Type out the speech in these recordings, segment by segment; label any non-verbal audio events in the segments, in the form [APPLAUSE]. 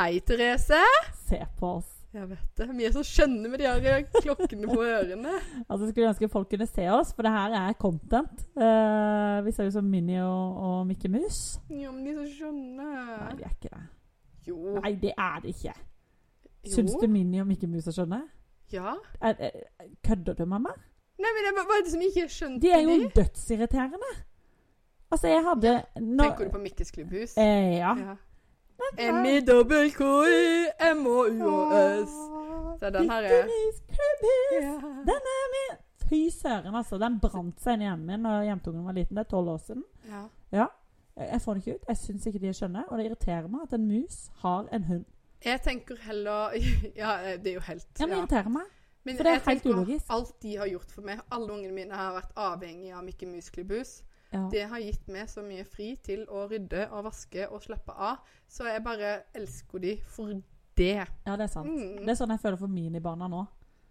Hei, Therese. Se på oss. Jeg vet det. Vi er så skjønne med de her klokkene på ørene. Altså Skulle ønske folk kunne se oss, for det her er content. Uh, vi ser ut som Minnie og, og Mikke Mus. Ja, men de er så skjønne. Nei, de er ikke det. Jo. Nei, det er det ikke. jo. Syns du Minnie og Mikke Mus er skjønne? Ja. Er, er, kødder du med meg? Nei, men det, er det som ikke skjønte De er jo dødsirriterende. Altså, jeg hadde ja. Tenker du på Mikkes klubbhus? Eh, ja. Ja. M-I-K-I-M-O-U-S. Så den her er. Den er min! Fy søren, altså. Den brant seg inn i hjernen min da jentungen var liten. Det er tolv år siden. ja. Jeg jeg får den ikke ut. Jeg syns ikke de er skjønne. Og det irriterer meg at en mus har en hund. Jeg tenker heller [LAUGHS] Ja, det er jo helt Ja, men det irriterer meg. Men for det er helt ulogisk. Alt de har gjort for meg Alle ungene mine har vært avhengig av Mikke Mus klubbhus. Ja. Det har gitt meg så mye fri til å rydde og vaske og slappe av. Så jeg bare elsker de for det. ja, det er sant. Mm. Det er sånn jeg føler for minibarna nå.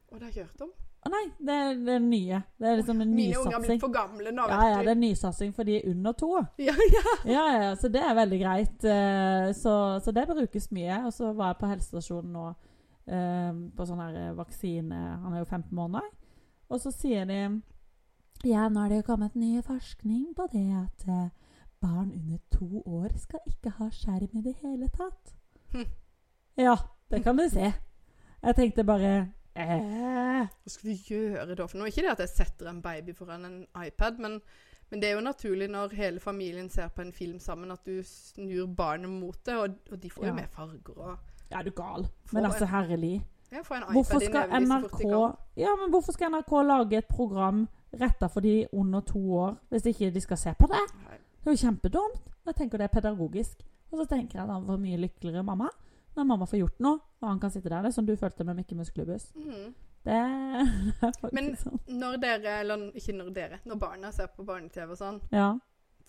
Og det har jeg hørt om. Å nei, det er det er nye. Det er liksom en nysatsing. Mine unger har blitt for gamle nå, Ja, ja, det er nysatsing for de under to. Ja, ja. Ja, ja, så det er veldig greit. Eh, Så, så det brukes mye. Og så var jeg på helsestasjonen nå eh, på sånn her vaksine Han er jo 15 måneder. Og så sier de Ja, nå er det jo kommet ny forskning på det at eh, barn under to år skal ikke ha skjerm i det hele tatt. Hm. Ja, det kan du se. Jeg tenkte bare eh, Hva skal vi gjøre da for noe? Ikke det at jeg setter en baby foran en iPad, men, men det er jo naturlig når hele familien ser på en film sammen, at du snur barnet mot det, og, og de får jo Ja. med farger og Ja, er du gal? Men altså, herlig. Ja, Hvorfor skal NRK. Ja, men hvorfor skal NRK lage et program retta for de under to år, hvis ikke de skal se på det? Det er jo kjempedumt. Jeg tenker det er pedagogisk. Og så tenker jeg at han får mye lykkeligere mamma når mamma får gjort noe, og han kan sitte der. Det er som du følte med Mikke Mus klubbhus. Mhm. Det [LAUGHS] Men- sånn. Når dere, eller ikke når dere, når barna ser på barne-TV og sånn, Ja.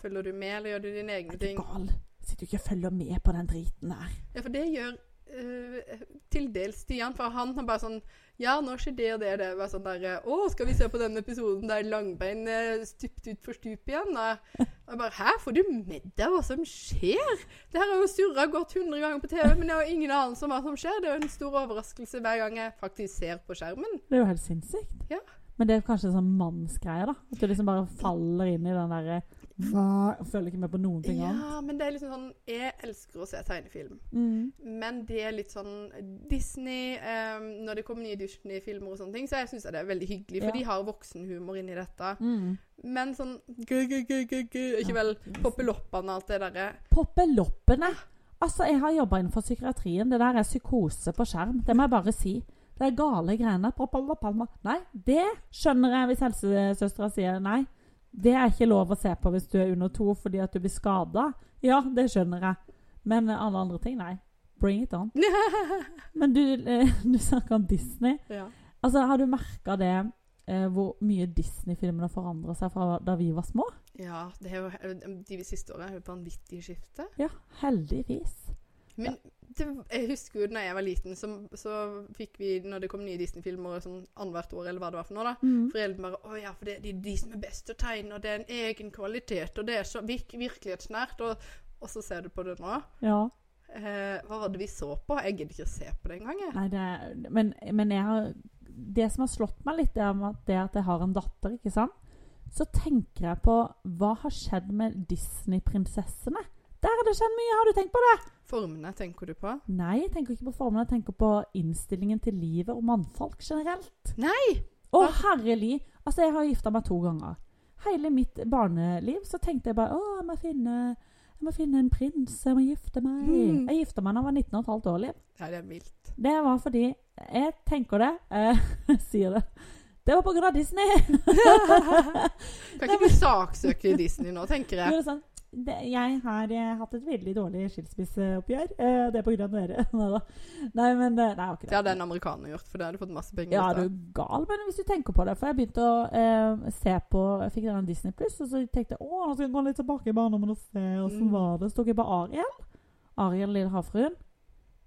følger du med, eller gjør du dine egne Er du gal? Sitter jo ikke og følger med på den driten der. Ja, for det gjør eh, til dels Stian, for han er bare sånn Ja, nå skjer det og det og det. Bare sånn der eh, Å, skal vi se på den episoden der Langbein stupte stupt utfor stupet igjen? Og jeg bare Hæ, får du med deg hva som skjer? Det her har jo surra godt 100 ganger på TV, men jeg har ingen anelse om hva som skjer. Det er jo en stor overraskelse hver gang jeg faktisk ser på skjermen. Det er jo helt sinnssykt. Ja. Men det er kanskje en sånn mannsgreie, da. At du liksom bare faller inn i den derre hva Følger ikke med på noen ting annet. Ja, men det er liksom sånn Jeg elsker å se tegnefilm. Mm. Men det er litt sånn Disney um, Når det kommer nye Disney-filmer og sånne ting, så jeg syns det er veldig hyggelig, for Ja. de har voksenhumor inni dette. Mm. Men sånn gu, gu, gu, gu, gu, Ikke vel poppeloppene og alt det derre. Poppeloppene. Altså, jeg har jobba innenfor psykiatrien. Det der er psykose på skjerm. Det må jeg bare si. Det er gale greiene. Nei, det skjønner jeg hvis helsesøstera sier nei. Det er ikke lov å se på hvis du er under to fordi at du blir skada. Ja, det skjønner jeg. Men alle andre ting, nei. Bring it on. [LAUGHS] Men du, eh, du snakker om Disney. ja. Altså, Har du merka det eh, hvor mye Disney-filmene forandrer seg fra da vi var små? ja, det er jo de siste årene er jo vanvittig skifte. Ja, heldigvis. Men det, jeg husker jo da jeg var liten, så, så fikk vi, når det kom nye Disney-filmer sånn annethvert år, eller hva det var for noe, da Mm. Foreldrene bare 'Å ja, for det, det er de som er best til å tegne, og det er en egen kvalitet, og det er så virk, virkelighetsnært', og, og så ser du på det nå. Ja. Eh, hva var det vi så på? Jeg gidder ikke å se på det engang. jeg. Nei, det er, men, men jeg har Det som har slått meg litt, er at det at jeg har en datter, ikke sant. Så tenker jeg på hva har skjedd med Disney-prinsessene? Der har det skjedd mye, har du tenkt på det? Formene tenker du på? Nei, jeg tenker ikke på formene, jeg tenker på innstillingen til livet og mannfolk generelt. Nei! Å, herlig! Altså, jeg har gifta meg to ganger. Hele mitt barneliv så tenkte jeg bare Å, jeg må finne, jeg må finne en prins, jeg må gifte meg. Mm. Jeg gifta meg da jeg var 19 15 år, Liv. Ja, det er vilt. Det var fordi Jeg tenker det. eh, Jeg [LAUGHS] sier det. Det var av Disney. [LAUGHS] Kan ikke du saksøke Disney nå, tenker jeg. sånn, det, jeg har jeg, hatt et veldig dårlig skilsmisseoppgjør. Eh, det er på grunn av dere. [LAUGHS] Nei, men det, nei, ikke Det hadde en amerikaner gjort, for det hadde fått masse penger. Ja, er du gal, men hvis du tenker på det For jeg begynte å eh, se på Jeg fikk den Disney Pluss, og så tenkte jeg å, nå skal jeg gå litt tilbake i barndommen og se åssen Mm. var det. Så tok jeg på Ariel. Ariel Lille Havfruen.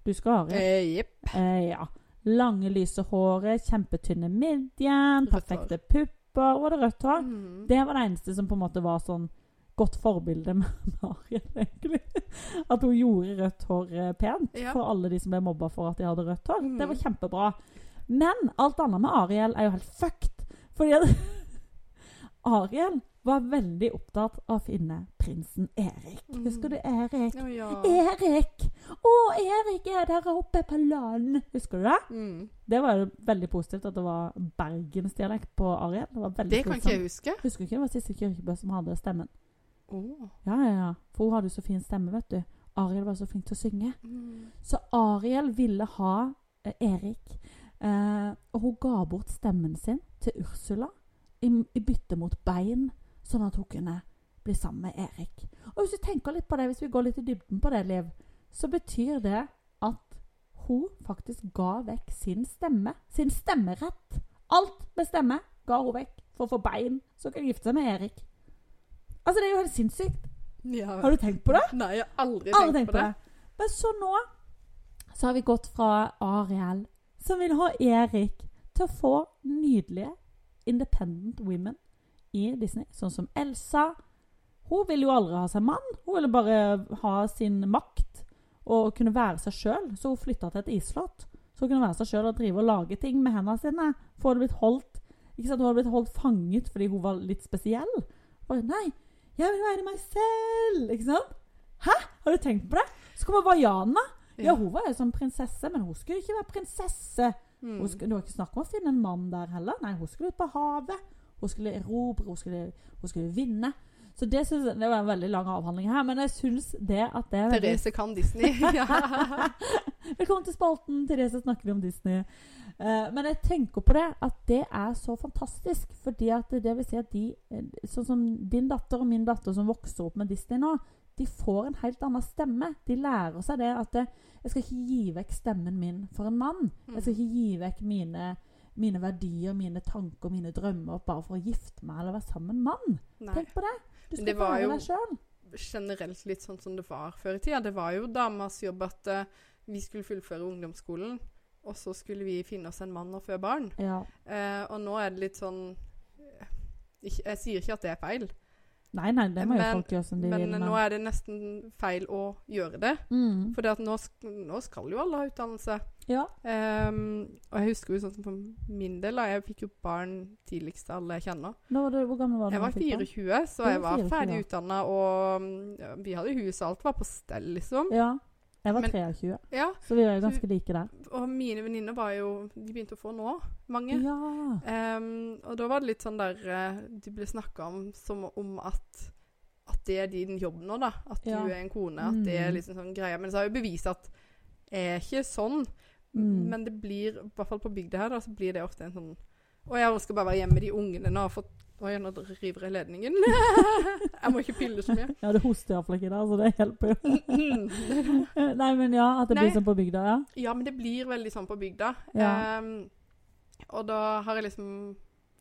Du skal ha Ariel. Eh, Jepp. Eh, ja. Lange, lyse håret, kjempetynne midjen, perfekte pupper og det rødt hår. Mm. Det var det eneste som på en måte var sånn godt forbilde med [LAUGHS] Ariel, egentlig. At hun gjorde rødt hår eh, pent Ja. for alle de som ble mobba for at de hadde rødt hår. Mm. Det var kjempebra. Men alt annet med Ariel er jo helt fucked. Fordi at [LAUGHS] Ariel var veldig opptatt av å finne prinsen Erik. Mm. Husker du Erik? Oh, ja. Erik! Å, Erik er der oppe på land! Husker du det? Mm. Det var jo veldig positivt at det var bergensdialekt på Ariel. Det, var Det kan ikke jeg huske. Husker du ikke det var Sissel Kirkebø som hadde stemmen? Åh. Ja, ja, ja. For hun hadde jo så fin stemme, vet du. Ariel var så flink til å synge. Mm. Så Ariel ville ha eh, Erik. Eh, og hun ga bort stemmen sin til Ursula i, i bytte mot bein, sånn at hun kunne bli sammen med Erik. Og hvis vi tenker litt på det, hvis vi går litt i dybden på det, Liv, så betyr det at hun faktisk ga vekk sin stemme. Sin stemmerett. Alt med stemme ga hun vekk for å få bein, som kan gifte seg med Erik. Altså, det er jo helt sinnssykt. Ja. Har du tenkt på det? Nei, jeg har aldri Aldri tenkt tenkt på det. Men så nå så har vi gått fra Ariel, som vil ha Erik, til å få nydelige independent women i Disney. Sånn som Elsa. Hun vil jo aldri ha seg mann. Hun ville bare ha sin makt og kunne være seg sjøl. Så hun flytta til et isslott. Så hun kunne være seg sjøl og drive og lage ting med hendene sine. For hun hadde blitt holdt ikke sant, hun hadde blitt holdt fanget fordi hun var litt spesiell. Bare, Nei, jeg vil være meg selv! Ikke sant? Hæ? Har du tenkt på det? Så kommer Vaiana. Ja, hun var jo som prinsesse, men hun skulle ikke være prinsesse. Mm. Skulle, det var ikke snakk om å finne en mann der heller. Nei, hun skulle ut på havet. Hun skulle erobre, hun skulle, hun skulle vinne. Så det, synes det var en veldig lang avhandling her, men jeg syns det at det er veldig Therese kan Disney. [LAUGHS] Velkommen til spalten. Therese snakker om Disney. Eh, men jeg tenker på det at det er så fantastisk. Fordi at det vil si at de, eh, sånn som din datter og min datter som vokser opp med Disney nå, de får en helt annen stemme. De lærer seg det at det, jeg skal ikke gi vekk stemmen min for en mann. Jeg skal ikke gi vekk mine, mine verdier, mine tanker, mine drømmer bare for å gifte meg eller være sammen med en mann. Nei. Tenk på det. Du skal det var være deg sjøl. generelt litt sånn som det var før i tida. Det var jo damas jobb at uh, vi skulle fullføre ungdomsskolen, og så skulle vi finne oss en mann og føde barn. Ja. Eh, og nå er det litt sånn jeg, Jeg sier ikke at det er feil, Nei, nei, det må jo folk gjøre som de men vil. nå er det nesten feil å gjøre det. mm. For nå, nå skal jo alle ha utdannelse. Ja. Um, og jeg husker jo sånn som for min del, da, jeg fikk jo barn tidligst av alle jeg kjenner. Nå var du, hvor gammel var du? Jeg var du fikk barn? 24, så jeg var var 24, ferdig utdanna, og mm, vi hadde hus, og alt var på stell, liksom. Ja. Jeg var Men- 23, Ja, så vi var jo ganske like der. og mine venninner var jo De begynte å få nå, mange. Ja. Um, og da var det litt sånn der eh, De ble snakka om som om at At det er din jobb nå, da. At Ja. du er en kone. At det er Mm. liksom sånn greia. Men så har jeg jo bevist at jeg er ikke sånn. Mm. Men det blir, i hvert fall på bygda her, da, så blir det ofte en sånn Å, jeg skal bare være hjemme med de ungene nå. For, Oi, nå river jeg ledningen. [LAUGHS] jeg må ikke pille så mye. ja, det hoster iallfall ikke der, så det hjelper jo. [LAUGHS] Nei, men ja, at det Nei. blir sånn på bygda, ja. Ja, men det blir veldig sånn på bygda. Ja. Um, og da har jeg liksom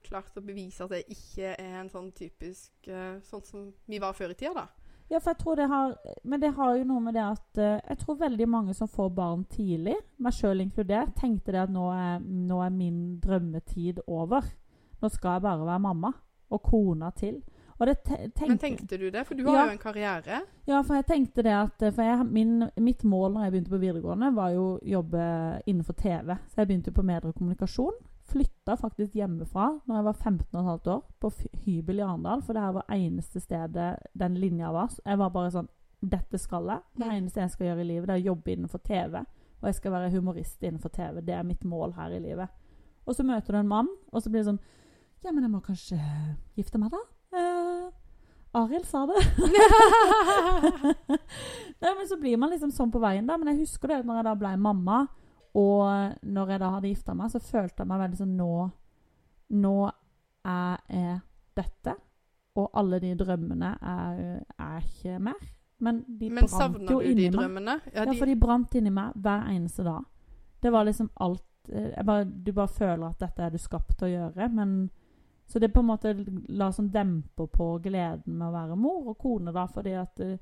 klart å bevise at jeg ikke er en sånn typisk uh, Sånn som vi var før i tida, da. Ja, for jeg tror det har Men det har jo noe med det at uh, Jeg tror veldig mange som får barn tidlig, meg sjøl inkludert, tenkte det at nå er, nå er min drømmetid over. Nå skal jeg bare være mamma. Og kona til. Og det te Men tenkte du det? For du har Ja. jo en karriere. Ja, for jeg tenkte det at jeg, min, mitt mål når jeg begynte på videregående, var jo å jobbe innenfor TV. Så jeg begynte på medie og kommunikasjon. Flytta faktisk hjemmefra når jeg var 15 15,5 år, på hybel i Arendal. For det her var eneste stedet den linja var. Så Jeg var bare sånn Dette skal jeg. Det Mm. eneste jeg skal gjøre i livet, det er å jobbe innenfor TV. Og jeg skal være humorist innenfor TV. Det er mitt mål her i livet. Og så møter du en mann, og så blir det sånn Ja, men jeg må kanskje gifte meg, da? Eh, Arild sa det. [LAUGHS] Nei, men Så blir man liksom sånn på veien, da. Men jeg husker det når jeg da ble mamma, og når jeg da hadde gifta meg, så følte jeg meg veldig sånn Nå, nå er jeg dette. Og alle de drømmene er, er ikke mer. Men de Men brant jo inni meg. Ja, de, for de brant inni meg hver eneste dag. Det var liksom alt eh, bare, Du bare føler at dette er du skapt til å gjøre, men Så det på en måte la sånn demper på gleden med å være mor og kone, da, fordi at eh,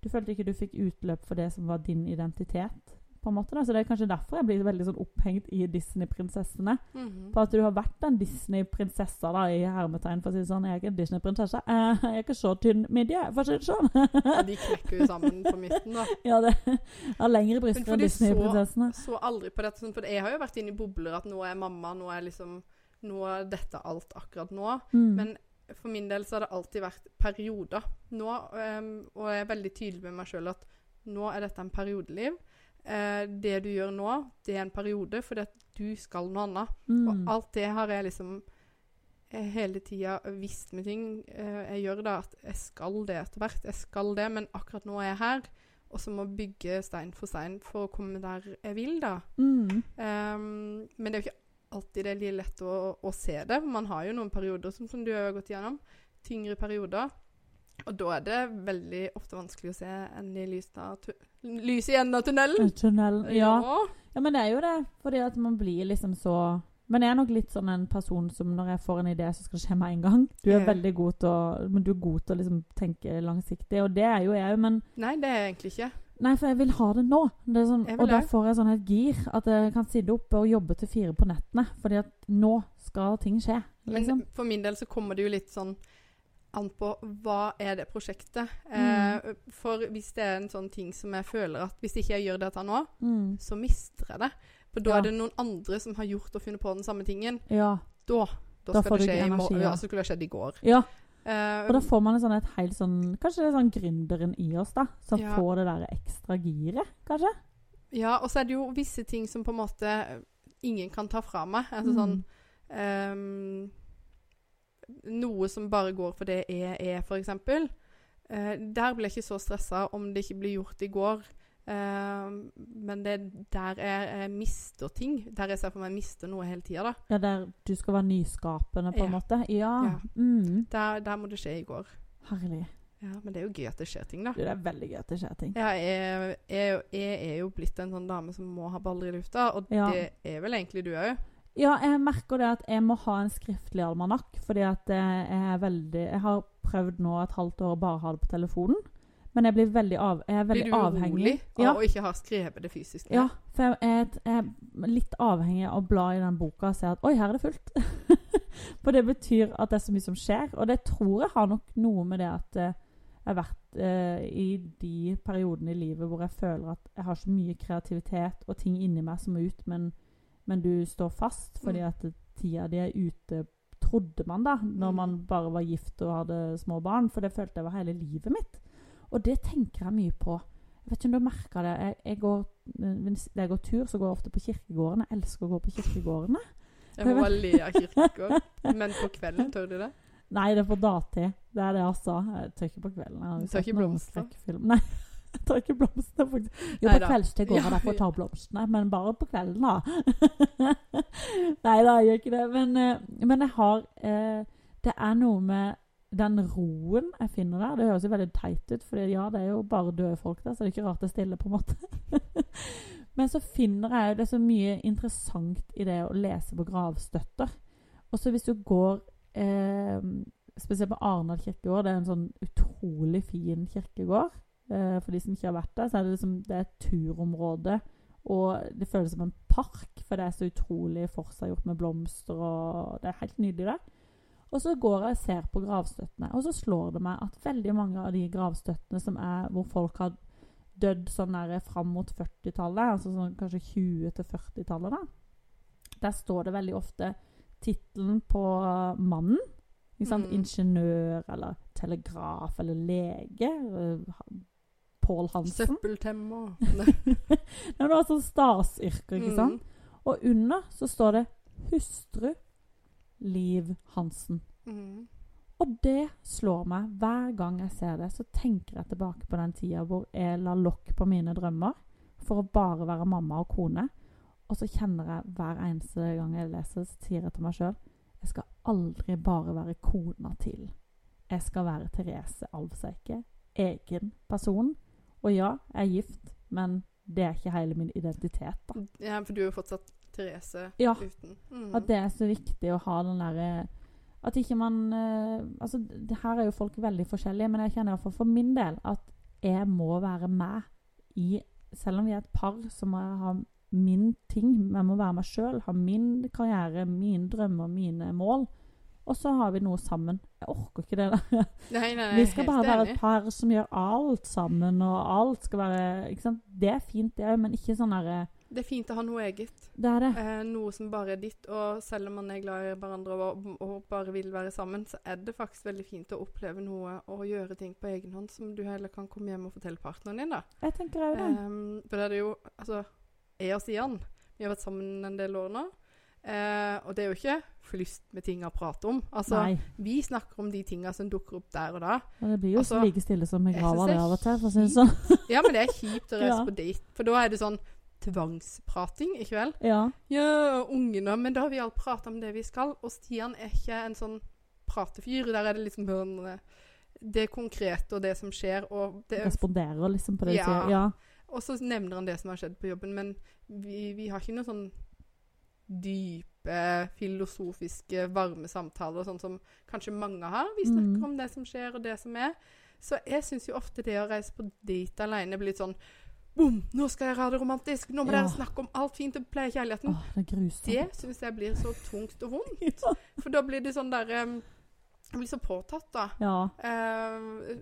du følte ikke du fikk utløp for det som var din identitet på en måte. Da. Så det er kanskje derfor jeg blir veldig sånn opphengt i Disney-prinsessene. Mhm. På at du har vært den Disney-prinsessa, da, i hermetegn, for å si det sånn. Jeg er ikke en Disney-prinsesse. Eh, Jeg er ikke så tynn midje, for å si det sånn. Ja, de knekker jo sammen på midten, da. [LAUGHS] ja, det har lengre bryster Men Disney-prinsessene. Men Disney-prinsessene. Så aldri på dette, sånn, for jeg har jo vært inne i bobler at nå er mamma, nå er liksom Nå dette alt akkurat nå. Mm. Men for min del så har det alltid vært perioder. Nå, um, og jeg er veldig tydelig med meg sjøl at nå er dette en periodeliv. Uh, det du gjør nå, det er en periode fordi at du skal noe annet. mm. Og alt det har jeg liksom eh, hele tida visst med ting Uh, jeg gjør, da, at jeg skal det etter hvert. Jeg skal det, men akkurat nå er jeg her. Og så må jeg bygge stein for stein for å komme der jeg vil, da. Mm. Um, men det er jo ikke alltid det er like lett å, å se det. Man har jo noen perioder, som, som du har gått gjennom, Tyngre perioder. Og da er det veldig ofte vanskelig å se enden i lyset av lys i enden av tunnelen. Tunnelen. Ja. ja, men det er jo det. Fordi at man blir liksom så Men jeg er nok litt sånn en person som når jeg får en idé, så skal det skje med en gang. Du er Ja. veldig god til å, men du er god til å liksom tenke langsiktig, og det er jo jeg òg, men Nei, det er jeg egentlig ikke. Nei, for jeg vil ha det nå. Det sånn, og da får jeg sånn et gir at jeg kan sitte oppe og jobbe til fire på nettene. Fordi at nå skal ting skje. Liksom. Men for min del så kommer det jo litt sånn an på hva er det prosjektet. Mm. Eh, for hvis det er en sånn ting som jeg føler at hvis ikke jeg gjør dette nå, Mm. så mister jeg det. For da Ja. er det noen andre som har gjort og funnet på den samme tingen. Ja. Da, da, Da skal får det du skje i energi, morgen. ja. Ja, så skulle det skjedd i går. ja. Eh, Og da får man en sånn et helt sånn Kanskje det er sånn gründeren i oss, da. Som Ja. får det der ekstra giret, kanskje. Ja, og så er det jo visse ting som på en måte ingen kan ta fra meg. Altså sånn Mm. ehm, Noe som bare går for det jeg er, f.eks. Uh, der blir jeg ikke så stressa om det ikke blir gjort i går. Ehm, men det er der jeg, jeg mister ting. Der jeg ser for meg jeg mister noe hele tida. Ja, der du skal være nyskapende, på en Ja. måte. Ja. Ja. Mm. Der, der må det skje i går. Herlig. Ja, Men det er jo gøy at det skjer ting, da. Det er veldig gøy at det skjer ting. Ja, jeg, jeg, jeg er jo blitt en sånn dame som må ha baller i lufta, og Ja. det er vel egentlig du òg. Ja, jeg merker det at jeg må ha en skriftlig almanakk. Fordi at eh, jeg er veldig Jeg har prøvd nå et halvt år å bare ha det på telefonen. Men jeg blir veldig, av, jeg er veldig Blir du avhengig. urolig Ja. av å ikke ha skrevet det fysisk? Ja, for jeg er, jeg er litt avhengig av å bla i den boka og se at Oi, her er det fullt. [LAUGHS] for det betyr at det er så mye som skjer. Og det tror jeg har nok noe med det at eh, jeg har vært eh, i de periodene i livet hvor jeg føler at jeg har så mye kreativitet og ting inni meg som må ut, men, men du står fast fordi Mm. at tida di er ute, trodde man da, når Mm. man bare var gift og hadde små barn. For det følte jeg var hele livet mitt. Og det tenker jeg mye på. Jeg vet ikke om du merka det. Jeg, jeg går, hvis jeg går tur, så går jeg ofte på kirkegården. Jeg elsker å gå på kirkegårdene. Jeg må bare le av kirkegård. [LAUGHS] Men på kvelden, tør du det? Nei, det er på dagtid. Det er det sa. Jeg tør ikke på kvelden. Jeg tar ikke blomster? Nei, [LAUGHS] jeg tar ikke blomster, faktisk. Jo, på Neida. kveldstid går jeg Ja, der for å ta blomstene, men bare på kvelden, da. [LAUGHS] Nei da, jeg gjør ikke det. Men, eh, men jeg har eh, Det er noe med den roen jeg finner der. Det høres jo veldig teit ut, for ja, det er jo bare døde folk der, så det er ikke rart det er stille, på en måte. [LAUGHS] Men så finner jeg det er så mye interessant i det å lese på gravstøtter. Og så hvis du går eh, Spesielt på Arendal kirkegård, det er en sånn utrolig fin kirkegård. Eh, for de som ikke har vært der, så er det liksom det er et turområde. Og det føles som en park, for det er så utrolig forseggjort med blomster. og Det er helt nydelig, det. Og så går jeg og ser på gravstøttene, og så slår det meg at veldig mange av de gravstøttene som er hvor folk har dødd sånn der fram mot 40-tallet, altså sånn kanskje 20- til 40-tallet, da, der står det veldig ofte tittelen på mannen. Ikke sant? Mm. Ingeniør eller telegraf eller lege. eh, Pål Hansen. Søppeltemmer. [LAUGHS] Det var sånn stasyrker, ikke Mm. sant? Og under så står det 'hustru Liv Hansen'. Mm. Og det slår meg hver gang jeg ser det. Så tenker jeg tilbake på den tida hvor jeg la lokk på mine drømmer for å bare være mamma og kone. Og så kjenner jeg hver eneste gang jeg leser, så sier jeg til meg sjøl jeg skal aldri bare være kona til. Jeg skal være Therese Alvseike. Egen person. Og ja, jeg er gift, men det er ikke hele min identitet, da. Ja, for du er jo fortsatt Therese Ja. uten. Mm. At det er så viktig å ha den derre At ikke man eh, Altså, det her er jo folk veldig forskjellige, men jeg kjenner iallfall for min del at jeg må være meg i selv om vi er et par, så må jeg ha min ting. Jeg må være meg sjøl, ha min karriere, mine drømmer, mine mål. Og så har vi noe sammen. Jeg orker ikke det der. [LAUGHS] Nei, nei, Vi skal bare være et par som gjør alt sammen, og alt skal være ikke sant? Det er fint, det òg, men ikke sånn derre Det er fint å ha noe eget. Det er det. Eh, noe som bare er ditt. Og selv om man er glad i hverandre og, og bare vil være sammen, så er det faktisk veldig fint å oppleve noe og gjøre ting på egen hånd som du heller kan komme hjem og fortelle partneren din. da. Jeg tenker òg det. Eh, for det er det jo Altså, jeg og Sian, vi har vært sammen en del år nå. Eh, og det er jo ikke flust med ting å prate om. Altså, Nei. vi snakker om de tinga som dukker opp der og da. Og det blir jo altså, like stille som i grava det av og til, for å si det sånn. Ja, men det er kjipt å reise [LAUGHS] Ja. på date, for da er det sånn tvangsprating i kveld. Ja. Ja, ungene, men da har vi alt prata om det vi skal. Og Stian er ikke en sånn pratefyr. Der er det liksom sånn eh, Det konkrete og det som skjer, og det Responderer liksom på det du Ja. sier. Ja. Og så nevner han det som har skjedd på jobben, men vi, vi har ikke noe sånn dype, filosofiske, varme samtaler, sånn som kanskje mange har. Vi snakker Mm. om det som skjer, og det som er. Så jeg syns jo ofte det å reise på date alene blir litt sånn Bom! Nå skal jeg ha det romantisk! Nå må Ja. dere snakke om alt fint og pleie kjærligheten. Åh, det grusomt. Det syns jeg blir så tungt og vondt. [LAUGHS] Ja. For da blir det sånn der um, Jeg blir så påtatt, da. ja. Uh,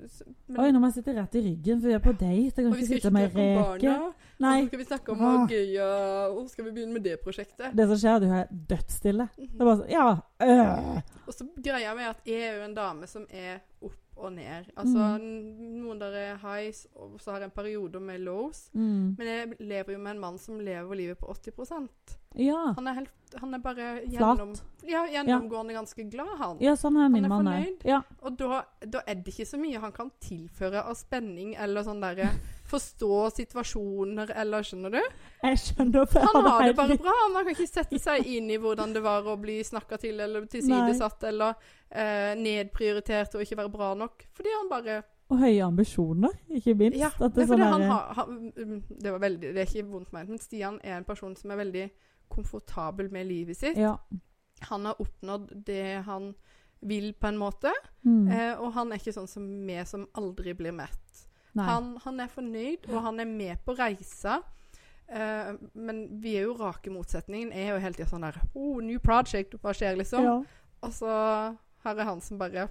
men- Oi, nå må jeg sitte rett i ryggen, for vi er på date. Jeg kan ikke sitte med reke. barna. Nei. Og så skal vi snakke om hvor gøy og skal vi begynne med det prosjektet? Det som skjer, er du er dødsstille. Mhm. Det er bare sånn Ja. Øh. Og så greier vi at jeg er jo en dame som er opp og ned. Altså Mm. noen der er highs, og så har jeg en periode med lows. Mm. Men jeg lever jo med en mann som lever livet på 80% Ja. Han er, helt, han er bare gjennom, ja, gjennomgående ganske glad, han. Ja, sånn er min mann fornøyd. Ja. Og da, da er det ikke så mye han kan tilføre av spenning eller sånn derre [LAUGHS] Forstå situasjoner eller Skjønner du? Jeg skjønner. For Han har det bare bra. Han kan ikke sette seg inn i hvordan det var å bli snakka til eller tilsidesatt eller eh, nedprioritert og ikke være bra nok. Fordi han bare Og høye ambisjoner, ikke minst. Ja, det er er sånn han derre- har, han, mm, Det var veldig Det er ikke vondt ment, men Stian er en person som er veldig komfortabel med livet sitt. Ja. Han har oppnådd det han vil, på en måte. Mm. Eh, og han er ikke sånn som vi som aldri blir mett. Han, han er fornøyd, og han er med på reisa. Uh, men vi er jo rake motsetningen. Jeg er jo hele tida sånn der oh, New project, hva skjer, liksom? ja. Og så her er han som bare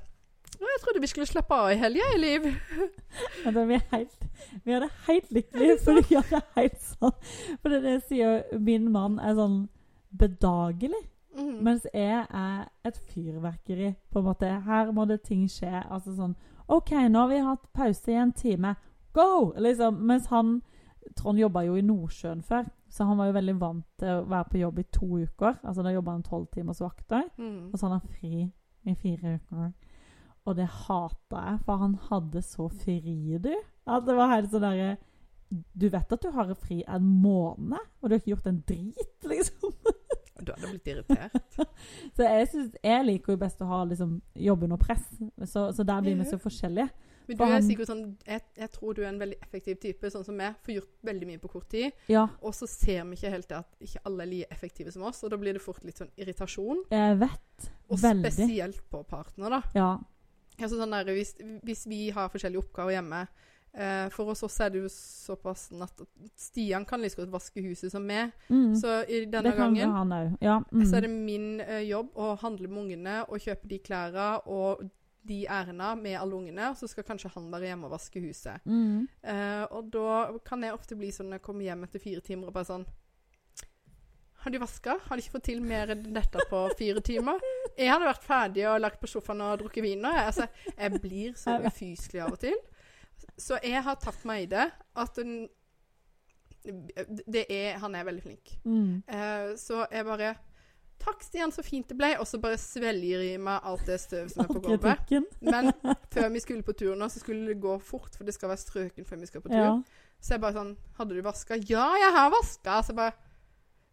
jeg trodde vi skulle slappe av i helga, i liv. [LAUGHS] Men det, vi, er helt, vi er det helt lykkelige, for ja, det er helt sånn. For det, det sier min mann er sånn bedagelig. Mm. Mens jeg er et fyrverkeri, på en måte. Her må det ting skje. Altså sånn OK, nå har vi hatt pause i en time. Go! Liksom. Mens han Trond jobba jo i Nordsjøen før, så han var jo veldig vant til å være på jobb i to uker. Altså Da jobba han tolv timers vakter, Mm. og så hadde han fri i fire uker. Og det hata jeg, for han hadde så fri, du. At det var helt sånn derre Du vet at du har fri en måned, og du har ikke gjort en drit, [LAUGHS] liksom. Du hadde blitt irritert. [LAUGHS] Så jeg, synes, jeg liker jo best å ha liksom, jobben under press, så, så der blir vi så forskjellige. Men du er sikkert sånn jeg, jeg tror du er en veldig effektiv type, sånn som meg. Får gjort veldig mye på kort tid. Ja, Og så ser vi ikke helt det at ikke alle er like effektive som oss, og da blir det fort litt sånn irritasjon. jeg vet. Og Veldig. spesielt på partner, da. Ja. Altså sånn der, hvis, hvis vi har forskjellige oppgaver hjemme eh, For oss også er det jo såpass natt at Stian kan like godt vaske huset som meg. Mm. Så i denne gangen. Ja. Mm. så er det min eh, jobb å handle med ungene og kjøpe de klærne og de ærendene med alle ungene. Så skal kanskje han være hjemme og vaske huset. Mm. Eh, og da kan jeg ofte bli sånn når jeg kommer hjem etter fire timer og bare sånn Har de vaska? Har de ikke fått til mer enn dette på fire timer? Jeg hadde vært ferdig og lagt på sofaen og drukket vin. nå. Altså, jeg blir så ufyselig av og til. Så jeg har tatt meg i det at den, det er, Han er veldig flink. Mm. Eh, så jeg bare Takk, Stian, så fint det ble. Og så bare svelger i meg alt det støv som er på gulvet. Men [LAUGHS] før vi skulle på tur nå, så skulle det gå fort, for det skal være strøken før vi skal på tur. Ja. Så jeg bare sånn Hadde du vaska? Ja, jeg har vaska. Så bare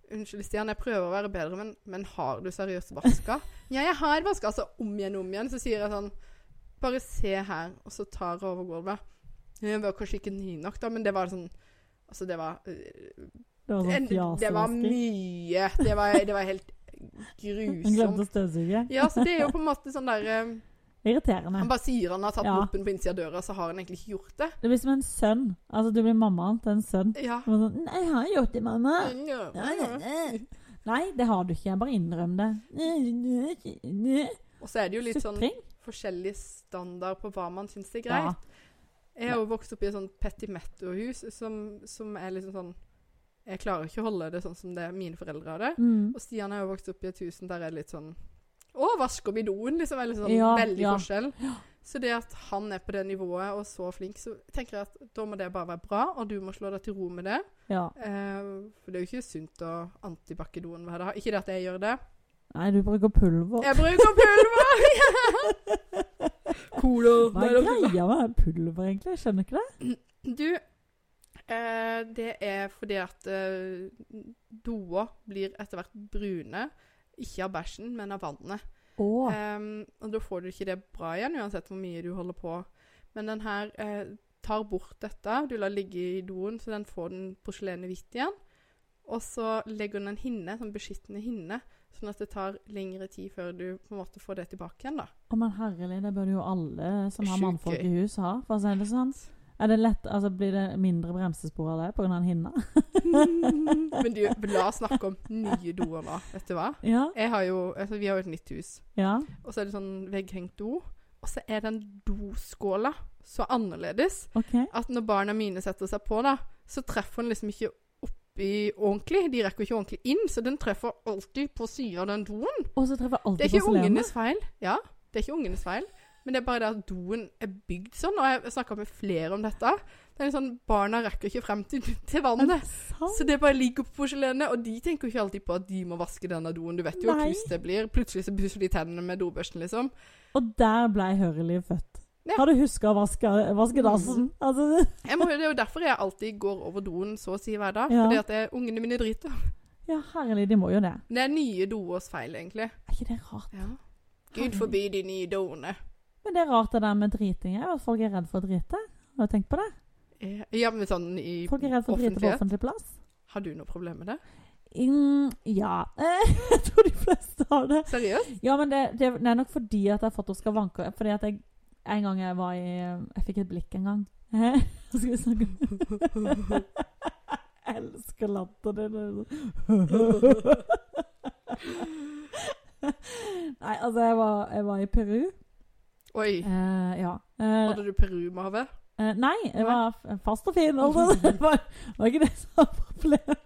Unnskyld, Stian, jeg prøver å være bedre, men, men har du seriøst vaska? [LAUGHS] ja, jeg har vaska. Så om igjen, om igjen. Så sier jeg sånn Bare se her. Og så tar jeg over gulvet. Jeg var kanskje ikke ny nok, da, men det var sånn Altså, det var øh, Det var sånn en, Det var mye. Det var, det var helt Hun glemte å støvsuge. Ja, så det er jo på en måte sånn der eh, Irriterende. Han bare sier han har tatt Ja. moppen på innsida av døra, så har han egentlig ikke gjort det. Det blir som en sønn. Altså, du blir mammaen til en sønn. Ja. Sånn, Nei, jeg har gjort det, mamma. Ja. Ja, ja. Nei, det har du ikke. Jeg Bare innrøm det. Og så er det jo litt sånn forskjellig standard på hva man syns er Ja. Jeg har jo vokst opp i et sånt petimetto-hus som, som er liksom sånn Jeg klarer ikke å holde det sånn som det mine foreldre har det. Mm. Og Stian har jo vokst opp i et hus der er litt sånn Å, vasker vi doen? Liksom er sånn Ja, veldig ja. forskjell. Så det at han er på det nivået og så flink, så tenker jeg at da må det bare være bra, og du må slå deg til ro med det. Ja. Eh, for det er jo ikke sunt å antibakke doen hver dag. Ikke det at jeg gjør det. Nei, du bruker pulver. Jeg bruker pulver! Er greia med pulver, egentlig? Jeg skjønner ikke det. Du, eh, det er fordi at eh, doer blir etter hvert brune. Ikke av bæsjen, men av vannet. Oh. Ehm, og da får du ikke det bra igjen, uansett hvor mye du holder på. Men den her eh, tar bort dette. Du lar ligge i doen, så den får den porselenet hvitt igjen. Og så legger den en hinne, sånn beskyttende hinne, sånn at det tar lengre tid før du på en måte får det tilbake igjen, da. Å, men herlig, det burde jo alle som har mannfolk i hus ha, for å si det sånn. Er det lett, altså Blir det mindre bremsespor av det pga. en hinne? [LAUGHS] Men du, la oss snakke om nye doer nå. Vet du hva? Ja. Har jo, altså, vi har jo et nytt hus. ja. Og så er det sånn vegghengt do. Og så er den doskåla så annerledes okay. at når barna mine setter seg på, da, så treffer den liksom ikke oppi ordentlig. De rekker ikke ordentlig inn, så den treffer alltid på sida av den doen. Og så treffer jeg Det er ikke ungenes feil. Ja, det er ikke ungenes feil. Men det er bare det at doen er bygd sånn, og jeg snakka med flere om dette. Det er sånn, Barna rekker ikke frem til, [LAUGHS] til vannet. det? Så det bare ligger på porselenet, og de tenker jo ikke alltid på at de må vaske denne doen. Du vet jo hvor Nei. det blir. Plutselig så pusser de tennene med dobørsten, liksom. Og der ble Høreliv født. Ja. Har du huska å vaske, vaske dassen? Altså, [LAUGHS] Jeg må, det er jo derfor jeg alltid går over doen så å si hver dag. Ja. Fordi at jeg, ungene mine driter. ja, herlig, de må jo det. Det er nye doers feil, egentlig. Er ikke det rart? Ja. Gud forby de nye doene. Men det er rart det der med driting at folk er redd for å drite. Har du tenkt på det? Eh, Ja, men sånn i Folk er redd for å drite på offentlig plass. Har du noe problem med det? In, ja. [LAUGHS] jeg tror de fleste har det. Seriøst? Ja, men det, det, det er nok fordi at jeg har fått Oskar Vanker Fordi at jeg en gang jeg var i Jeg fikk et blikk en gang. Hva [LAUGHS] skal vi snakke om? [LAUGHS] Jeg elsker latteren din. Nei, altså, jeg var, jeg var i Peru. Oi. Eh, ja. Eh, Hadde du Peru-mave? eh, nei, jeg var fast og fin. Altså. [LAUGHS] Det var, var ikke det som var problemet.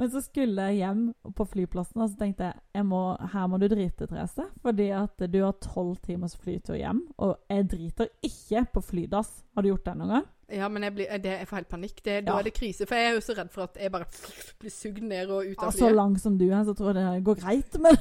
Men så skulle jeg hjem på flyplassen, og så tenkte jeg, jeg må, her må du drite, Therese. Fordi at du har tolv timers flytur hjem, og jeg driter ikke på flydass. Har du gjort det noen gang? Ja, men jeg, blir, det, jeg får helt panikk. Det, Da Ja. er det krise. For jeg er jo så redd for at jeg bare [LAUGHS] blir sugd ned og ut av flyet. så lang som du er, så tror jeg det går greit. Men,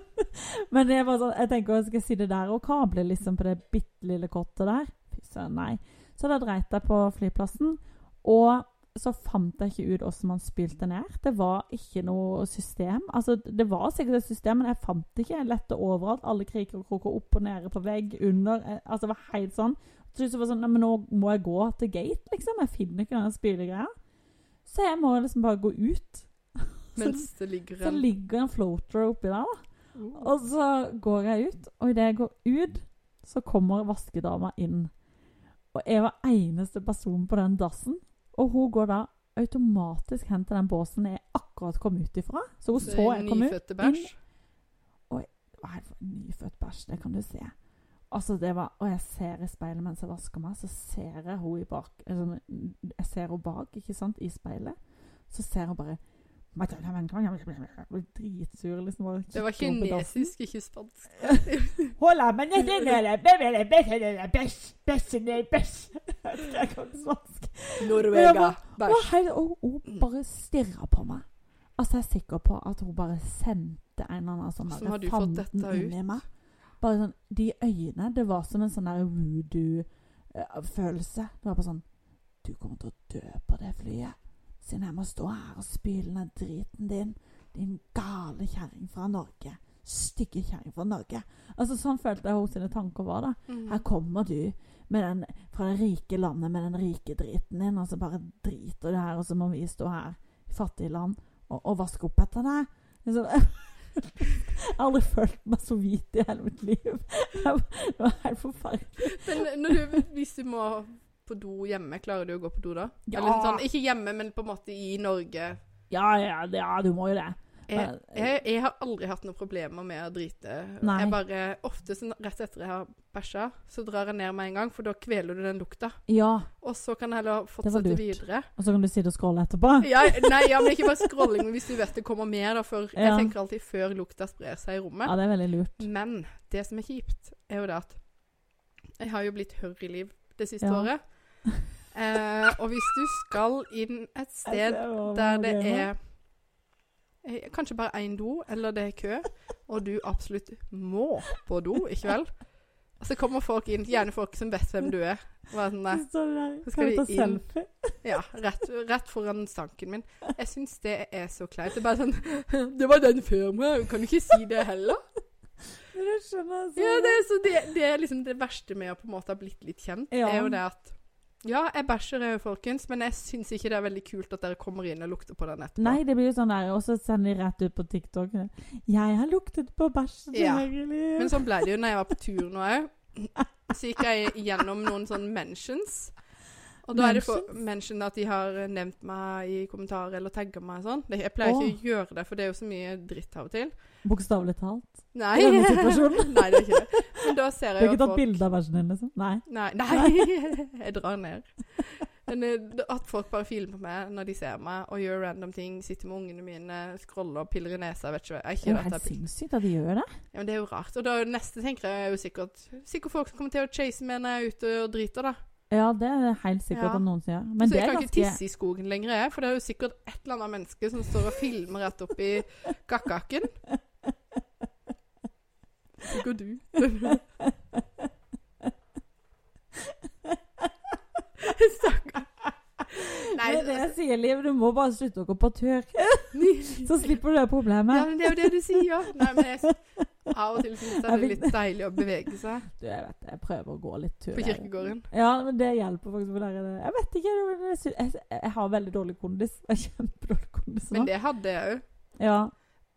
[LAUGHS] men bare sånn, jeg tenker jeg skal si det der og kable liksom på det bitte lille kottet der. Fy søren, nei. Så da dreit jeg på flyplassen, og så fant jeg ikke ut hvordan man spilte ned. Det var ikke noe system. Altså, det var sikkert et system, men jeg fant det ikke. Jeg lette overalt. Alle kriker og kroker opp og nede på vegg, under. Eh, Altså, det var helt sånn. Så det var sånn, nei, men nå må jeg gå til gate, liksom. Jeg finner ikke denne spylegreia. Så jeg må liksom bare gå ut. [LAUGHS] Mens det ligger en Så ligger en floater oppi der, da. Oh. Og så går jeg ut, og idet jeg går ut, så kommer vaskedama inn. Og jeg var eneste person på den dassen. Og hun går da automatisk hen til den båsen jeg akkurat kom ut ifra. Så hun så er jeg kom ut. Nyfødte bæsj. Hva er det for nyfødt bæsj? Det kan du se. Altså, det var, Og jeg ser i speilet mens jeg vasker meg, så ser jeg hun bak altså, Jeg ser hun bak, ikke sant, i speilet. Så ser hun bare dritsur, liksom. bare Det var kinesisk, ikke spansk. Jeg kan ikke spansk. Norvega bæsj. og hun bare stirra på meg. Altså, jeg er sikker på at hun bare sendte en eller annen sånn Hvordan har du fått dette ut? Bare sånn, De øynene, det var som en sånn der voodoo-følelse. Det var bare sånn Du kommer til å dø på det flyet. Siden jeg må stå her og spyle ned driten din. Din gale kjerring fra Norge. Stygge kjerring fra Norge. Altså Sånn følte jeg hennes tanker var. da Mm. her kommer du den, fra det rike landet med den rike driten din, og så bare driter du her, og så må vi stå her i fattige land og, og vaske opp etter deg. Liksom, [LAUGHS] Jeg har aldri følt meg så hvit i hele mitt liv. Det var helt forferdelig. Men du, hvis du må på do hjemme, klarer du å gå på do da? Ja. Sånn, ikke hjemme, men på en måte i Norge. Ja, ja, ja, du må jo det. Jeg, jeg, jeg har aldri hatt noen problemer med å drite. Nei. Jeg bare, Ofte rett etter jeg har bæsja, så drar jeg ned med en gang, for da kveler du den lukta. Ja, Og så kan jeg heller fortsette videre. og så kan du sitte og scrolle etterpå. Ja, nei, ja, men ikke bare scrolling, men hvis du vet det kommer mer, da. For jeg tenker alltid før lukta sprer seg i rommet. Ja, det er veldig lurt. Men det som er kjipt, er jo det at jeg har jo blitt hørr i liv det siste Ja. året. [LAUGHS] Eh, og hvis du skal inn et sted der det er kanskje bare én do, eller det er kø, og du absolutt må på do, ikke vel? Og så kommer folk inn, gjerne folk som vet hvem du er. Er sånn, Så der, Så skal de ta inn. selfie? ja, rett, rett foran stanken min. Jeg syns det er så kleint. Det er bare sånn [LAUGHS] Det var den før meg, kan du ikke si det heller? Skjønner. Ja, det er, så det, det er liksom det verste med å på en måte ha blitt litt kjent, Ja. er jo det at Ja, jeg bæsjer òg, folkens, men jeg syns ikke det er veldig kult at dere kommer inn og lukter på den etterpå. Nei, det blir jo sånn der, og så sender de rett ut på TikTok. 'Jeg har luktet på bæsj Ja. Men sånn ble det jo når jeg var på tur nå òg. Så gikk jeg gjennom noen sånne mentions. Og da er det for mention at de har nevnt meg i kommentarer eller tagga meg sånn. Jeg pleier ikke å gjøre det, for det er jo så mye dritt av og til. Bokstavelig talt. Nei. I denne situasjonen. [LAUGHS] Nei, det er ikke det. Men da ser jeg jo folk Du har ikke tatt folk bilde av versen din, liksom? Nei. Nei, nei. [LAUGHS] jeg drar ned. Men eh, at folk bare filer på meg når de ser meg, og gjør random ting, sitter med ungene mine, scroller piller i nesa, vet ikke hva. Det er helt sinnssykt at de gjør det. Ja, men det er jo rart. Og da neste tenker jeg er jo sikkert Sikkert folk som kommer til å chase meg når jeg er ute og driter, da. Ja, det er det helt sikkert Ja. at noen sier. Men så det jeg kan ganske ikke tisse i skogen lenger, jeg, for det er jo sikkert et eller annet menneske som står og filmer rett oppi kakkaken. Sikkert du. Stakkar. Nei, Det er det jeg sier, Liv. Du må bare slutte å gå på tur. [LAUGHS] Så slipper du det problemet. Ja, men det er jo det du sier. Nei, men jeg, av og til syns jeg det er litt deilig å bevege seg Du, jeg vet. Jeg prøver å gå litt tur. på kirkegården? kirkegården. Ja, men det hjelper faktisk. For der er. Jeg vet ikke. Jeg, jeg, jeg har veldig dårlig kondis. Jeg har kjempedårlig kondis nå. Men det hadde jeg òg. Ja.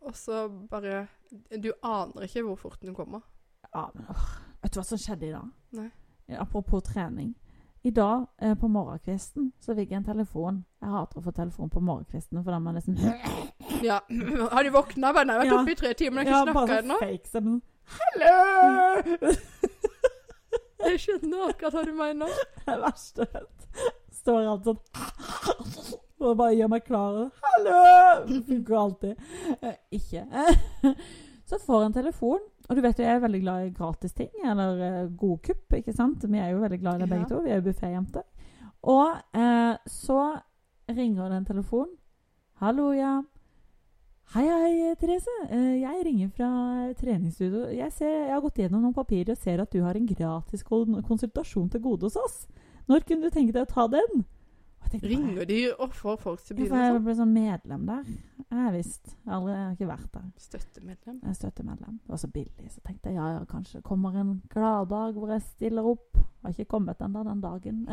Og så bare Du aner ikke hvor fort den kommer. ja, men åh. Vet du hva som skjedde i dag? Nei. Apropos trening. I dag eh, på morgenkvisten så fikk jeg en telefon. Jeg hater å få telefon på morgenkvisten, for da må jeg nesten Ja. [LAUGHS] Har de våkna? Bare, nei, jeg har vært Ja. oppe i tre timer, jeg Ja, har ikke bare snakka ennå. fake stemme. Hallo! [LAUGHS] Jeg skjønner akkurat hva du mener. Det verste jeg vet. Står alt sånn og bare gjør meg klar. Hallo! Funker alltid. Eh, ikke. [LAUGHS] Så får en telefon. Og du vet jo, jeg er veldig glad i gratis ting, eller gode kupp, ikke sant? Vi er jo veldig glad i det begge Ja. to. Vi er jo bufféjenter. Og eh, så ringer det en telefon. Hallo, ja. Hei, hei, Therese. Eh, jeg ringer fra treningsstudio. Jeg, ser, jeg har gått gjennom noen papirer og ser at du har en gratis konsultasjon til gode hos oss. Når kunne du tenke deg å ta den? Tenkte Ringer de og får folk til å Ja, for jeg sånn? ble sånn medlem der. Jeg har visst. Jeg har ikke vært der. Støttemedlem. Jeg er støttemedlem. Det var så billig, så tenkte jeg ja, ja, kanskje kommer en gladdag hvor jeg stiller opp. Jeg har ikke kommet ennå den dagen.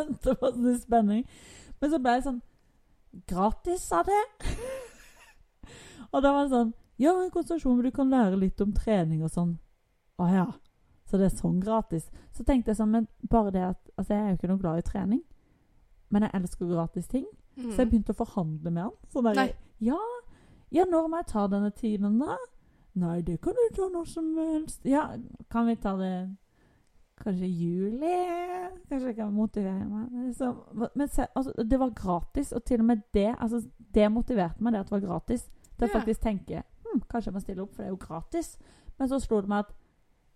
Venter på sånn spenning. Men så ble jeg sånn Gratis, sa det? Og da var det sånn Ja, en konsentrasjon hvor du kan lære litt om trening og sånn. Å ja. Så det er sånn gratis. Så tenkte jeg sånn, men bare det at Altså, jeg er jo ikke noe glad i trening. Men jeg elsker gratis ting. Mm. Så jeg begynte å forhandle med han. Sånn derre ja, ja, når må jeg ta denne timen da? Nei, det kan du ta når som helst. Ja, kan vi ta det kanskje i juli? Kanskje jeg kan motivere meg? Liksom. men se, altså, det var gratis, og til og med det, altså, det motiverte meg, det at det var gratis. Til å Ja. faktisk tenke, hm, kanskje jeg må stille opp, for det er jo gratis. Men så slo det meg at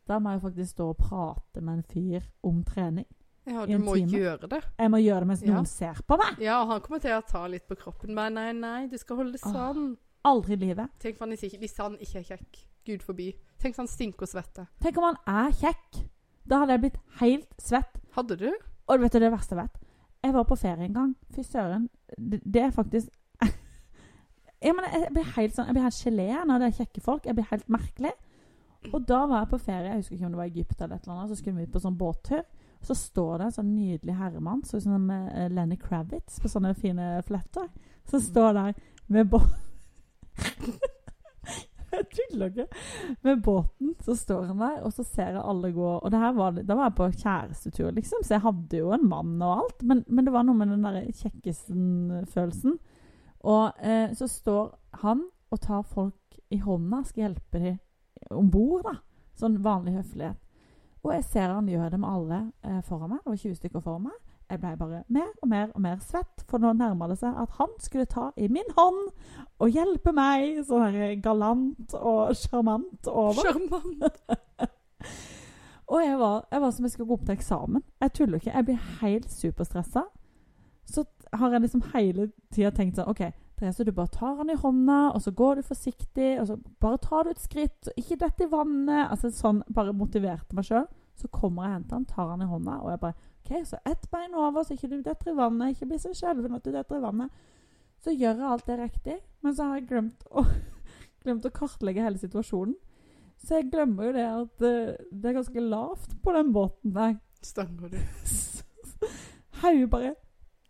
da må jeg faktisk stå og prate med en fyr om trening. Ja, du må time. gjøre det. Jeg må gjøre det mens Ja. noen ser på meg. Ja, og han kommer til å ta litt på kroppen. Men nei, nei, du skal holde det Åh. sånn. Aldri i livet. Tenk han ikke, hvis han ikke er kjekk. Gud forby. Tenk hvis han stinker og svetter. Tenk om han er kjekk. Da hadde jeg blitt helt svett. Hadde du? Og vet du det verste jeg vet? Jeg var på ferie en gang. Fy søren. Det er faktisk jeg, mener, jeg blir helt sånn Jeg blir helt gelé når det er kjekke folk. Jeg blir helt merkelig. Og da var jeg på ferie. Jeg husker ikke om det var Egypt eller et eller annet. Så skulle vi ut på sånn båttur. Så står det en sånn nydelig herremann så som eh, Lenny Kravitz på sånne fine fletter. Som står der med båt... [LAUGHS] Jeg tuller ikke. Med båten så står han der, og så ser jeg alle gå Og det her var, da var jeg på kjærestetur, liksom, så jeg hadde jo en mann og alt. Men, men det var noe med den der kjekkesen-følelsen. Og eh, så står han og tar folk i hånda, skal hjelpe dem om bord, da. Sånn vanlig høflighet. Og jeg ser han gjør det med alle eh, foran meg. Det var 20 stykker foran meg. Jeg ble bare mer og mer og mer svett, for nå nærma det seg at han skulle ta i min hånd og hjelpe meg sånn her galant og sjarmant over. Sjarmant. [LAUGHS] Og jeg var, jeg var som jeg skulle gå opp til eksamen. Jeg tuller ikke. Jeg blir helt superstressa. Så har jeg liksom hele tida tenkt sånn OK, Therese, du bare tar han i hånda, og så går du forsiktig, og så bare tar du et skritt. Ikke dette i vannet. Altså sånn bare motiverte meg sjøl. Så kommer jeg og henter han, tar han i hånda, og jeg bare OK, så ett bein over, så ikke du detter i vannet. Ikke bli så skjelven at du detter i vannet. Så gjør jeg alt det riktig, men så har jeg glemt å, [LAUGHS] glemt å kartlegge hele situasjonen. Så jeg glemmer jo det at uh, det er ganske lavt på den båten der. Stanger du. Hodet bare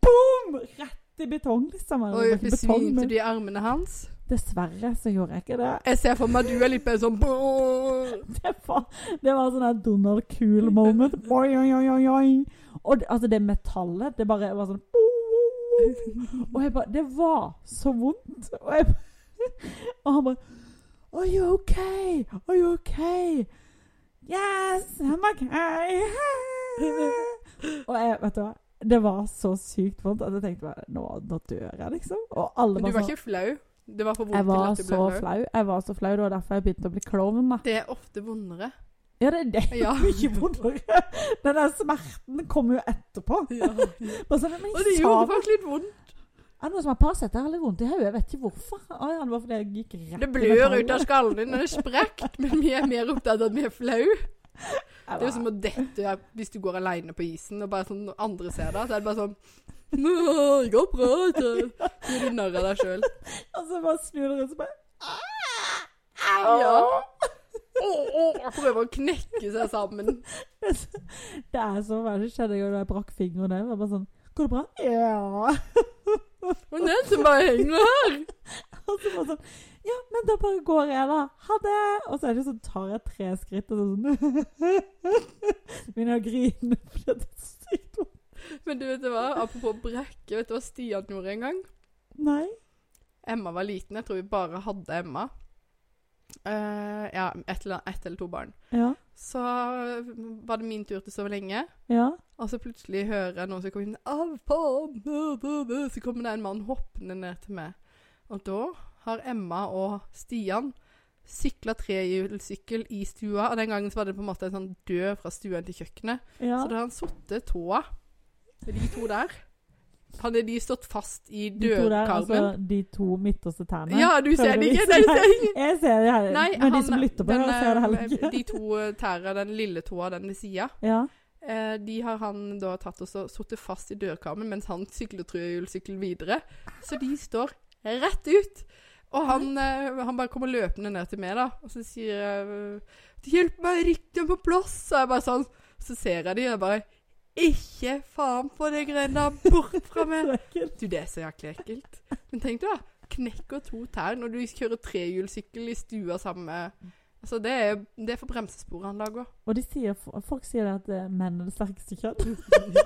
boom! Rett i betong, liksom. Oi, besvimte du i armene hans? Dessverre så gjorde jeg ikke det. Jeg ser for meg at du er litt mer sånn. [LAUGHS] Det var, det var sånn der Donald Cool moment. Oi, oi, oi, oi, oi. Og det, altså det metallet, det bare var sånn Og jeg bare Det var så vondt. Og, jeg, [LAUGHS] og han bare Are you okay? Are you okay? Yes, I'm okay. [LAUGHS] Og jeg, vet du hva Det var så sykt vondt at jeg tenkte bare Nå, nå dør jeg, liksom. Og alle Men du var, var sånn ikke flau? Det var for vondt til at du ble så flau? flau. Jeg var så flau, Det var derfor jeg begynte å bli klovn. Det er ofte vondere. Ja, det, det er Ja. mye vondere. Den der smerten kommer jo etterpå. [LAUGHS] Ja. så, men Og det gjorde faktisk litt vondt. Er det noe som har Paracet? Jeg har litt vondt i hodet. Jeg vet ikke hvorfor. Å ja, det var fordi jeg gikk rett Det blør ut av skallen din. Den er sprekt. Men vi er mer opptatt av at vi er flau. [LAUGHS] Jeg Det er jo som å dette hvis du går alene på isen, og bare sånn når andre ser deg, så er det bare sånn [LAUGHS] det går bra, ikke? Så gjør du narr av deg sjøl. [LAUGHS] Og så bare snur du rundt og så bare Ja. Og prøver å knekke seg sammen. [LAUGHS] Det er så verre skjedde jo da jeg brakk fingeren. Jeg var bare sånn Går det bra? Ja. Og den som bare henger her. Og så bare sånn Ja, men da bare går jeg, da. Ha det. Og så er det sånn, tar jeg tre skritt, og så sånn [LAUGHS] Begynner å grine [LAUGHS] fordi det er sykt vondt. Men du vet hva, apropos brekke, vet du hva Stian gjorde en gang? Nei. Emma var liten. Jeg tror vi bare hadde Emma. Uh, ja, ett eller, et eller to barn. Ja. Så var det min tur til å sove lenge. Ja. Og så plutselig hører jeg noen som kommer inn Av faen! bø, bø, bø», Så kommer det en mann hoppende ned til meg. Og da har Emma og Stian sykla trehjulssykkel i stua. Og den gangen så var det på en måte en sånn død fra stuen til kjøkkenet. ja. Så da har han sittet tåa med de to der. Hadde de stått fast i De to der, altså de to midterste tærne. ja, du ser det ikke? Nei, ser ikke. Jeg ser det her. Nei, Men de som lytter på den, her, ser det heller eh, ikke. De to tærne, den lille tåa, den ved sida, Ja. eh, de har han da tatt og så sittet fast i dørkarmen mens han sykler trehjulssykkel videre. Så de står rett ut. Og han, eh, han bare kommer løpende ned til meg, da, og så sier jeg 'Hjelp meg, riktig dem på plass!' Og jeg bare sånn Så ser jeg de, og jeg bare 'Ikke faen på det greiene der! Bort fra meg!' [LAUGHS] Du, det er så jæklig ekkelt. Men tenk deg, da. Knekker to tær når du kjører trehjulssykkel i stua sammen med Altså, det er, det er for bremsesporet han lager. Og de sier, folk sier at eh, menn er det sterkeste kjønn.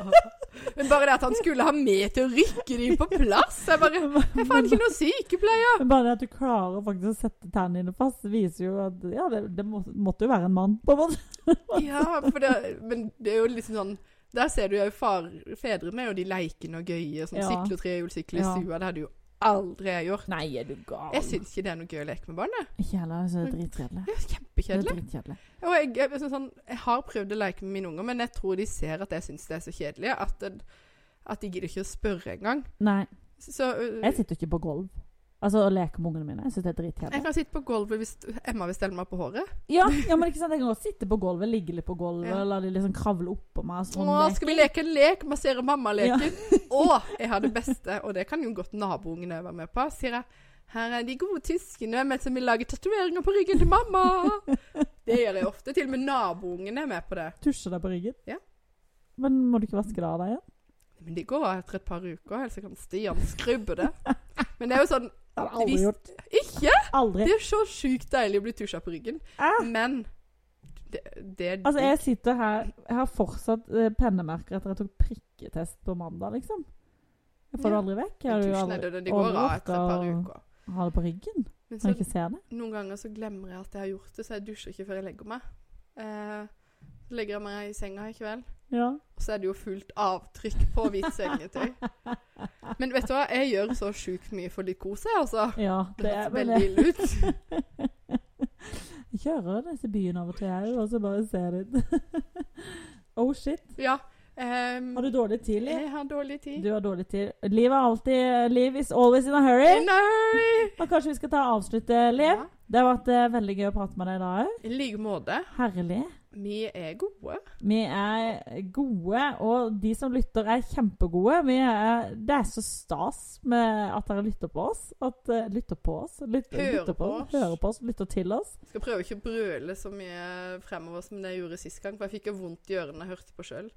[LAUGHS] Men bare det at han skulle ha med til å rykke dem på plass Jeg bare [LAUGHS] faen ikke noe sykepleier! Men bare det at du klarer faktisk å sette tennene dine fast, viser jo at ja, det, det må, måtte jo være en mann. på en måte. [LAUGHS] Ja, det, men det er jo liksom sånn Der ser du jo far, fedrene er jo de leikende og gøye. Sånn Ja. sykle og trehjulssykle i Ja. stua. Det hadde jo aldri jeg gjort. Nei, er du gal? Jeg syns ikke det er noe gøy å leke med barn. Ikke heller. Så det er dritkjedelig. Er kjempekjedelig. dritkjedelig. Og jeg, jeg, sånn, sånn, jeg har prøvd å leke med mine unger, men jeg tror de ser at jeg syns det er så kjedelig. At, at de gidder ikke å spørre engang. Nei, Så uh, jeg sitter ikke på gulv. Altså å leke med ungene mine. Jeg syns det er jeg kan sitte på gulvet hvis Emma vil stelle meg på håret. Ja, [LAUGHS] ja, men ikke sant, jeg kan godt sitte på gulvet, ligge litt på gulvet, Ja. la de liksom kravle oppå meg. Sånn Åh, skal vi leke en lek? Massere mamma-leken? [LAUGHS] Å, jeg har det beste, og det kan jo godt naboungene være med på. Sier jeg her er de gode tyskene med som vil lage tatoveringer på ryggen til mamma. [LAUGHS] Det gjør jeg ofte. Til og med naboungene er med på det. Tusje deg på ryggen. Ja. Men må du ikke vaske det av deg igjen? Men det går etter et par uker, helst kan Stian skrubbe det. Men det er jo sånn Har aldri gjort. Ikke? Aldri. Det er så sjukt deilig å bli tusja på ryggen. Ah. Men det, det Altså, jeg sitter her Jeg har fortsatt eh, pennemerker etter jeg tok prikketest på mandag, liksom. Jeg får det aldri vekk. Jeg har jo aldri det, går av etter et par uker. ha det på ryggen. Men Når så, jeg ikke ser det. noen ganger så glemmer jeg at jeg har gjort det, så jeg dusjer ikke før jeg legger meg. Eh, så legger jeg meg i senga i kveld, Ja. og så er det jo fullt avtrykk på hvitt sengetøy. [LAUGHS] Men vet du hva, jeg gjør så sjukt mye for litt kos, jeg, altså. ja Det det høres veldig ille ut. [LAUGHS] Jeg kjører disse byene av og til, jeg, og så bare ser det. [LAUGHS] oh shit. Ja. Um, Har du dårlig tid, Liv? jeg har dårlig tid. Du har dårlig tid. Liv er alltid Liv is always in a hurry. Nei! Og kanskje vi skal ta og avslutte, Liv? Ja, Det har vært eh, veldig gøy å prate med deg i dag òg. I like måte. Herlig. Vi er gode. Vi er gode, og de som lytter, er kjempegode. Vi er, det er så stas med at dere lytter på oss. At, uh, lytter på oss. Lytter, Hører lytter på oss. Hører på oss, lytter til oss. Skal prøve ikke å brøle så mye fremover som det jeg gjorde sist gang, for jeg fikk jo vondt i ørene jeg hørte på sjøl.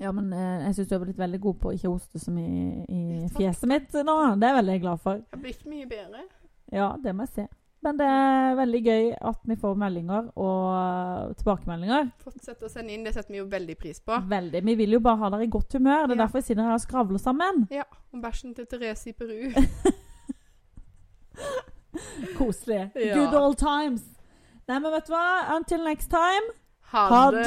Ja, men eh, jeg syns du har blitt veldig god på å ikke hoste så mye i i fjeset mitt nå. Det er jeg veldig glad for. Jeg har blitt mye bedre. Ja, det må jeg se. Men det er veldig gøy at vi får meldinger og tilbakemeldinger. Fortsett å sende inn, det setter vi jo veldig pris på. Veldig. Vi vil jo bare ha dere i godt humør. Det er Ja. derfor vi sitter her og skravler sammen. Ja, om bæsjen til Therese i Peru. [LAUGHS] Koselig. Ja. Good old times. Nei, men vet du hva? Until next time. Ha, Ha det!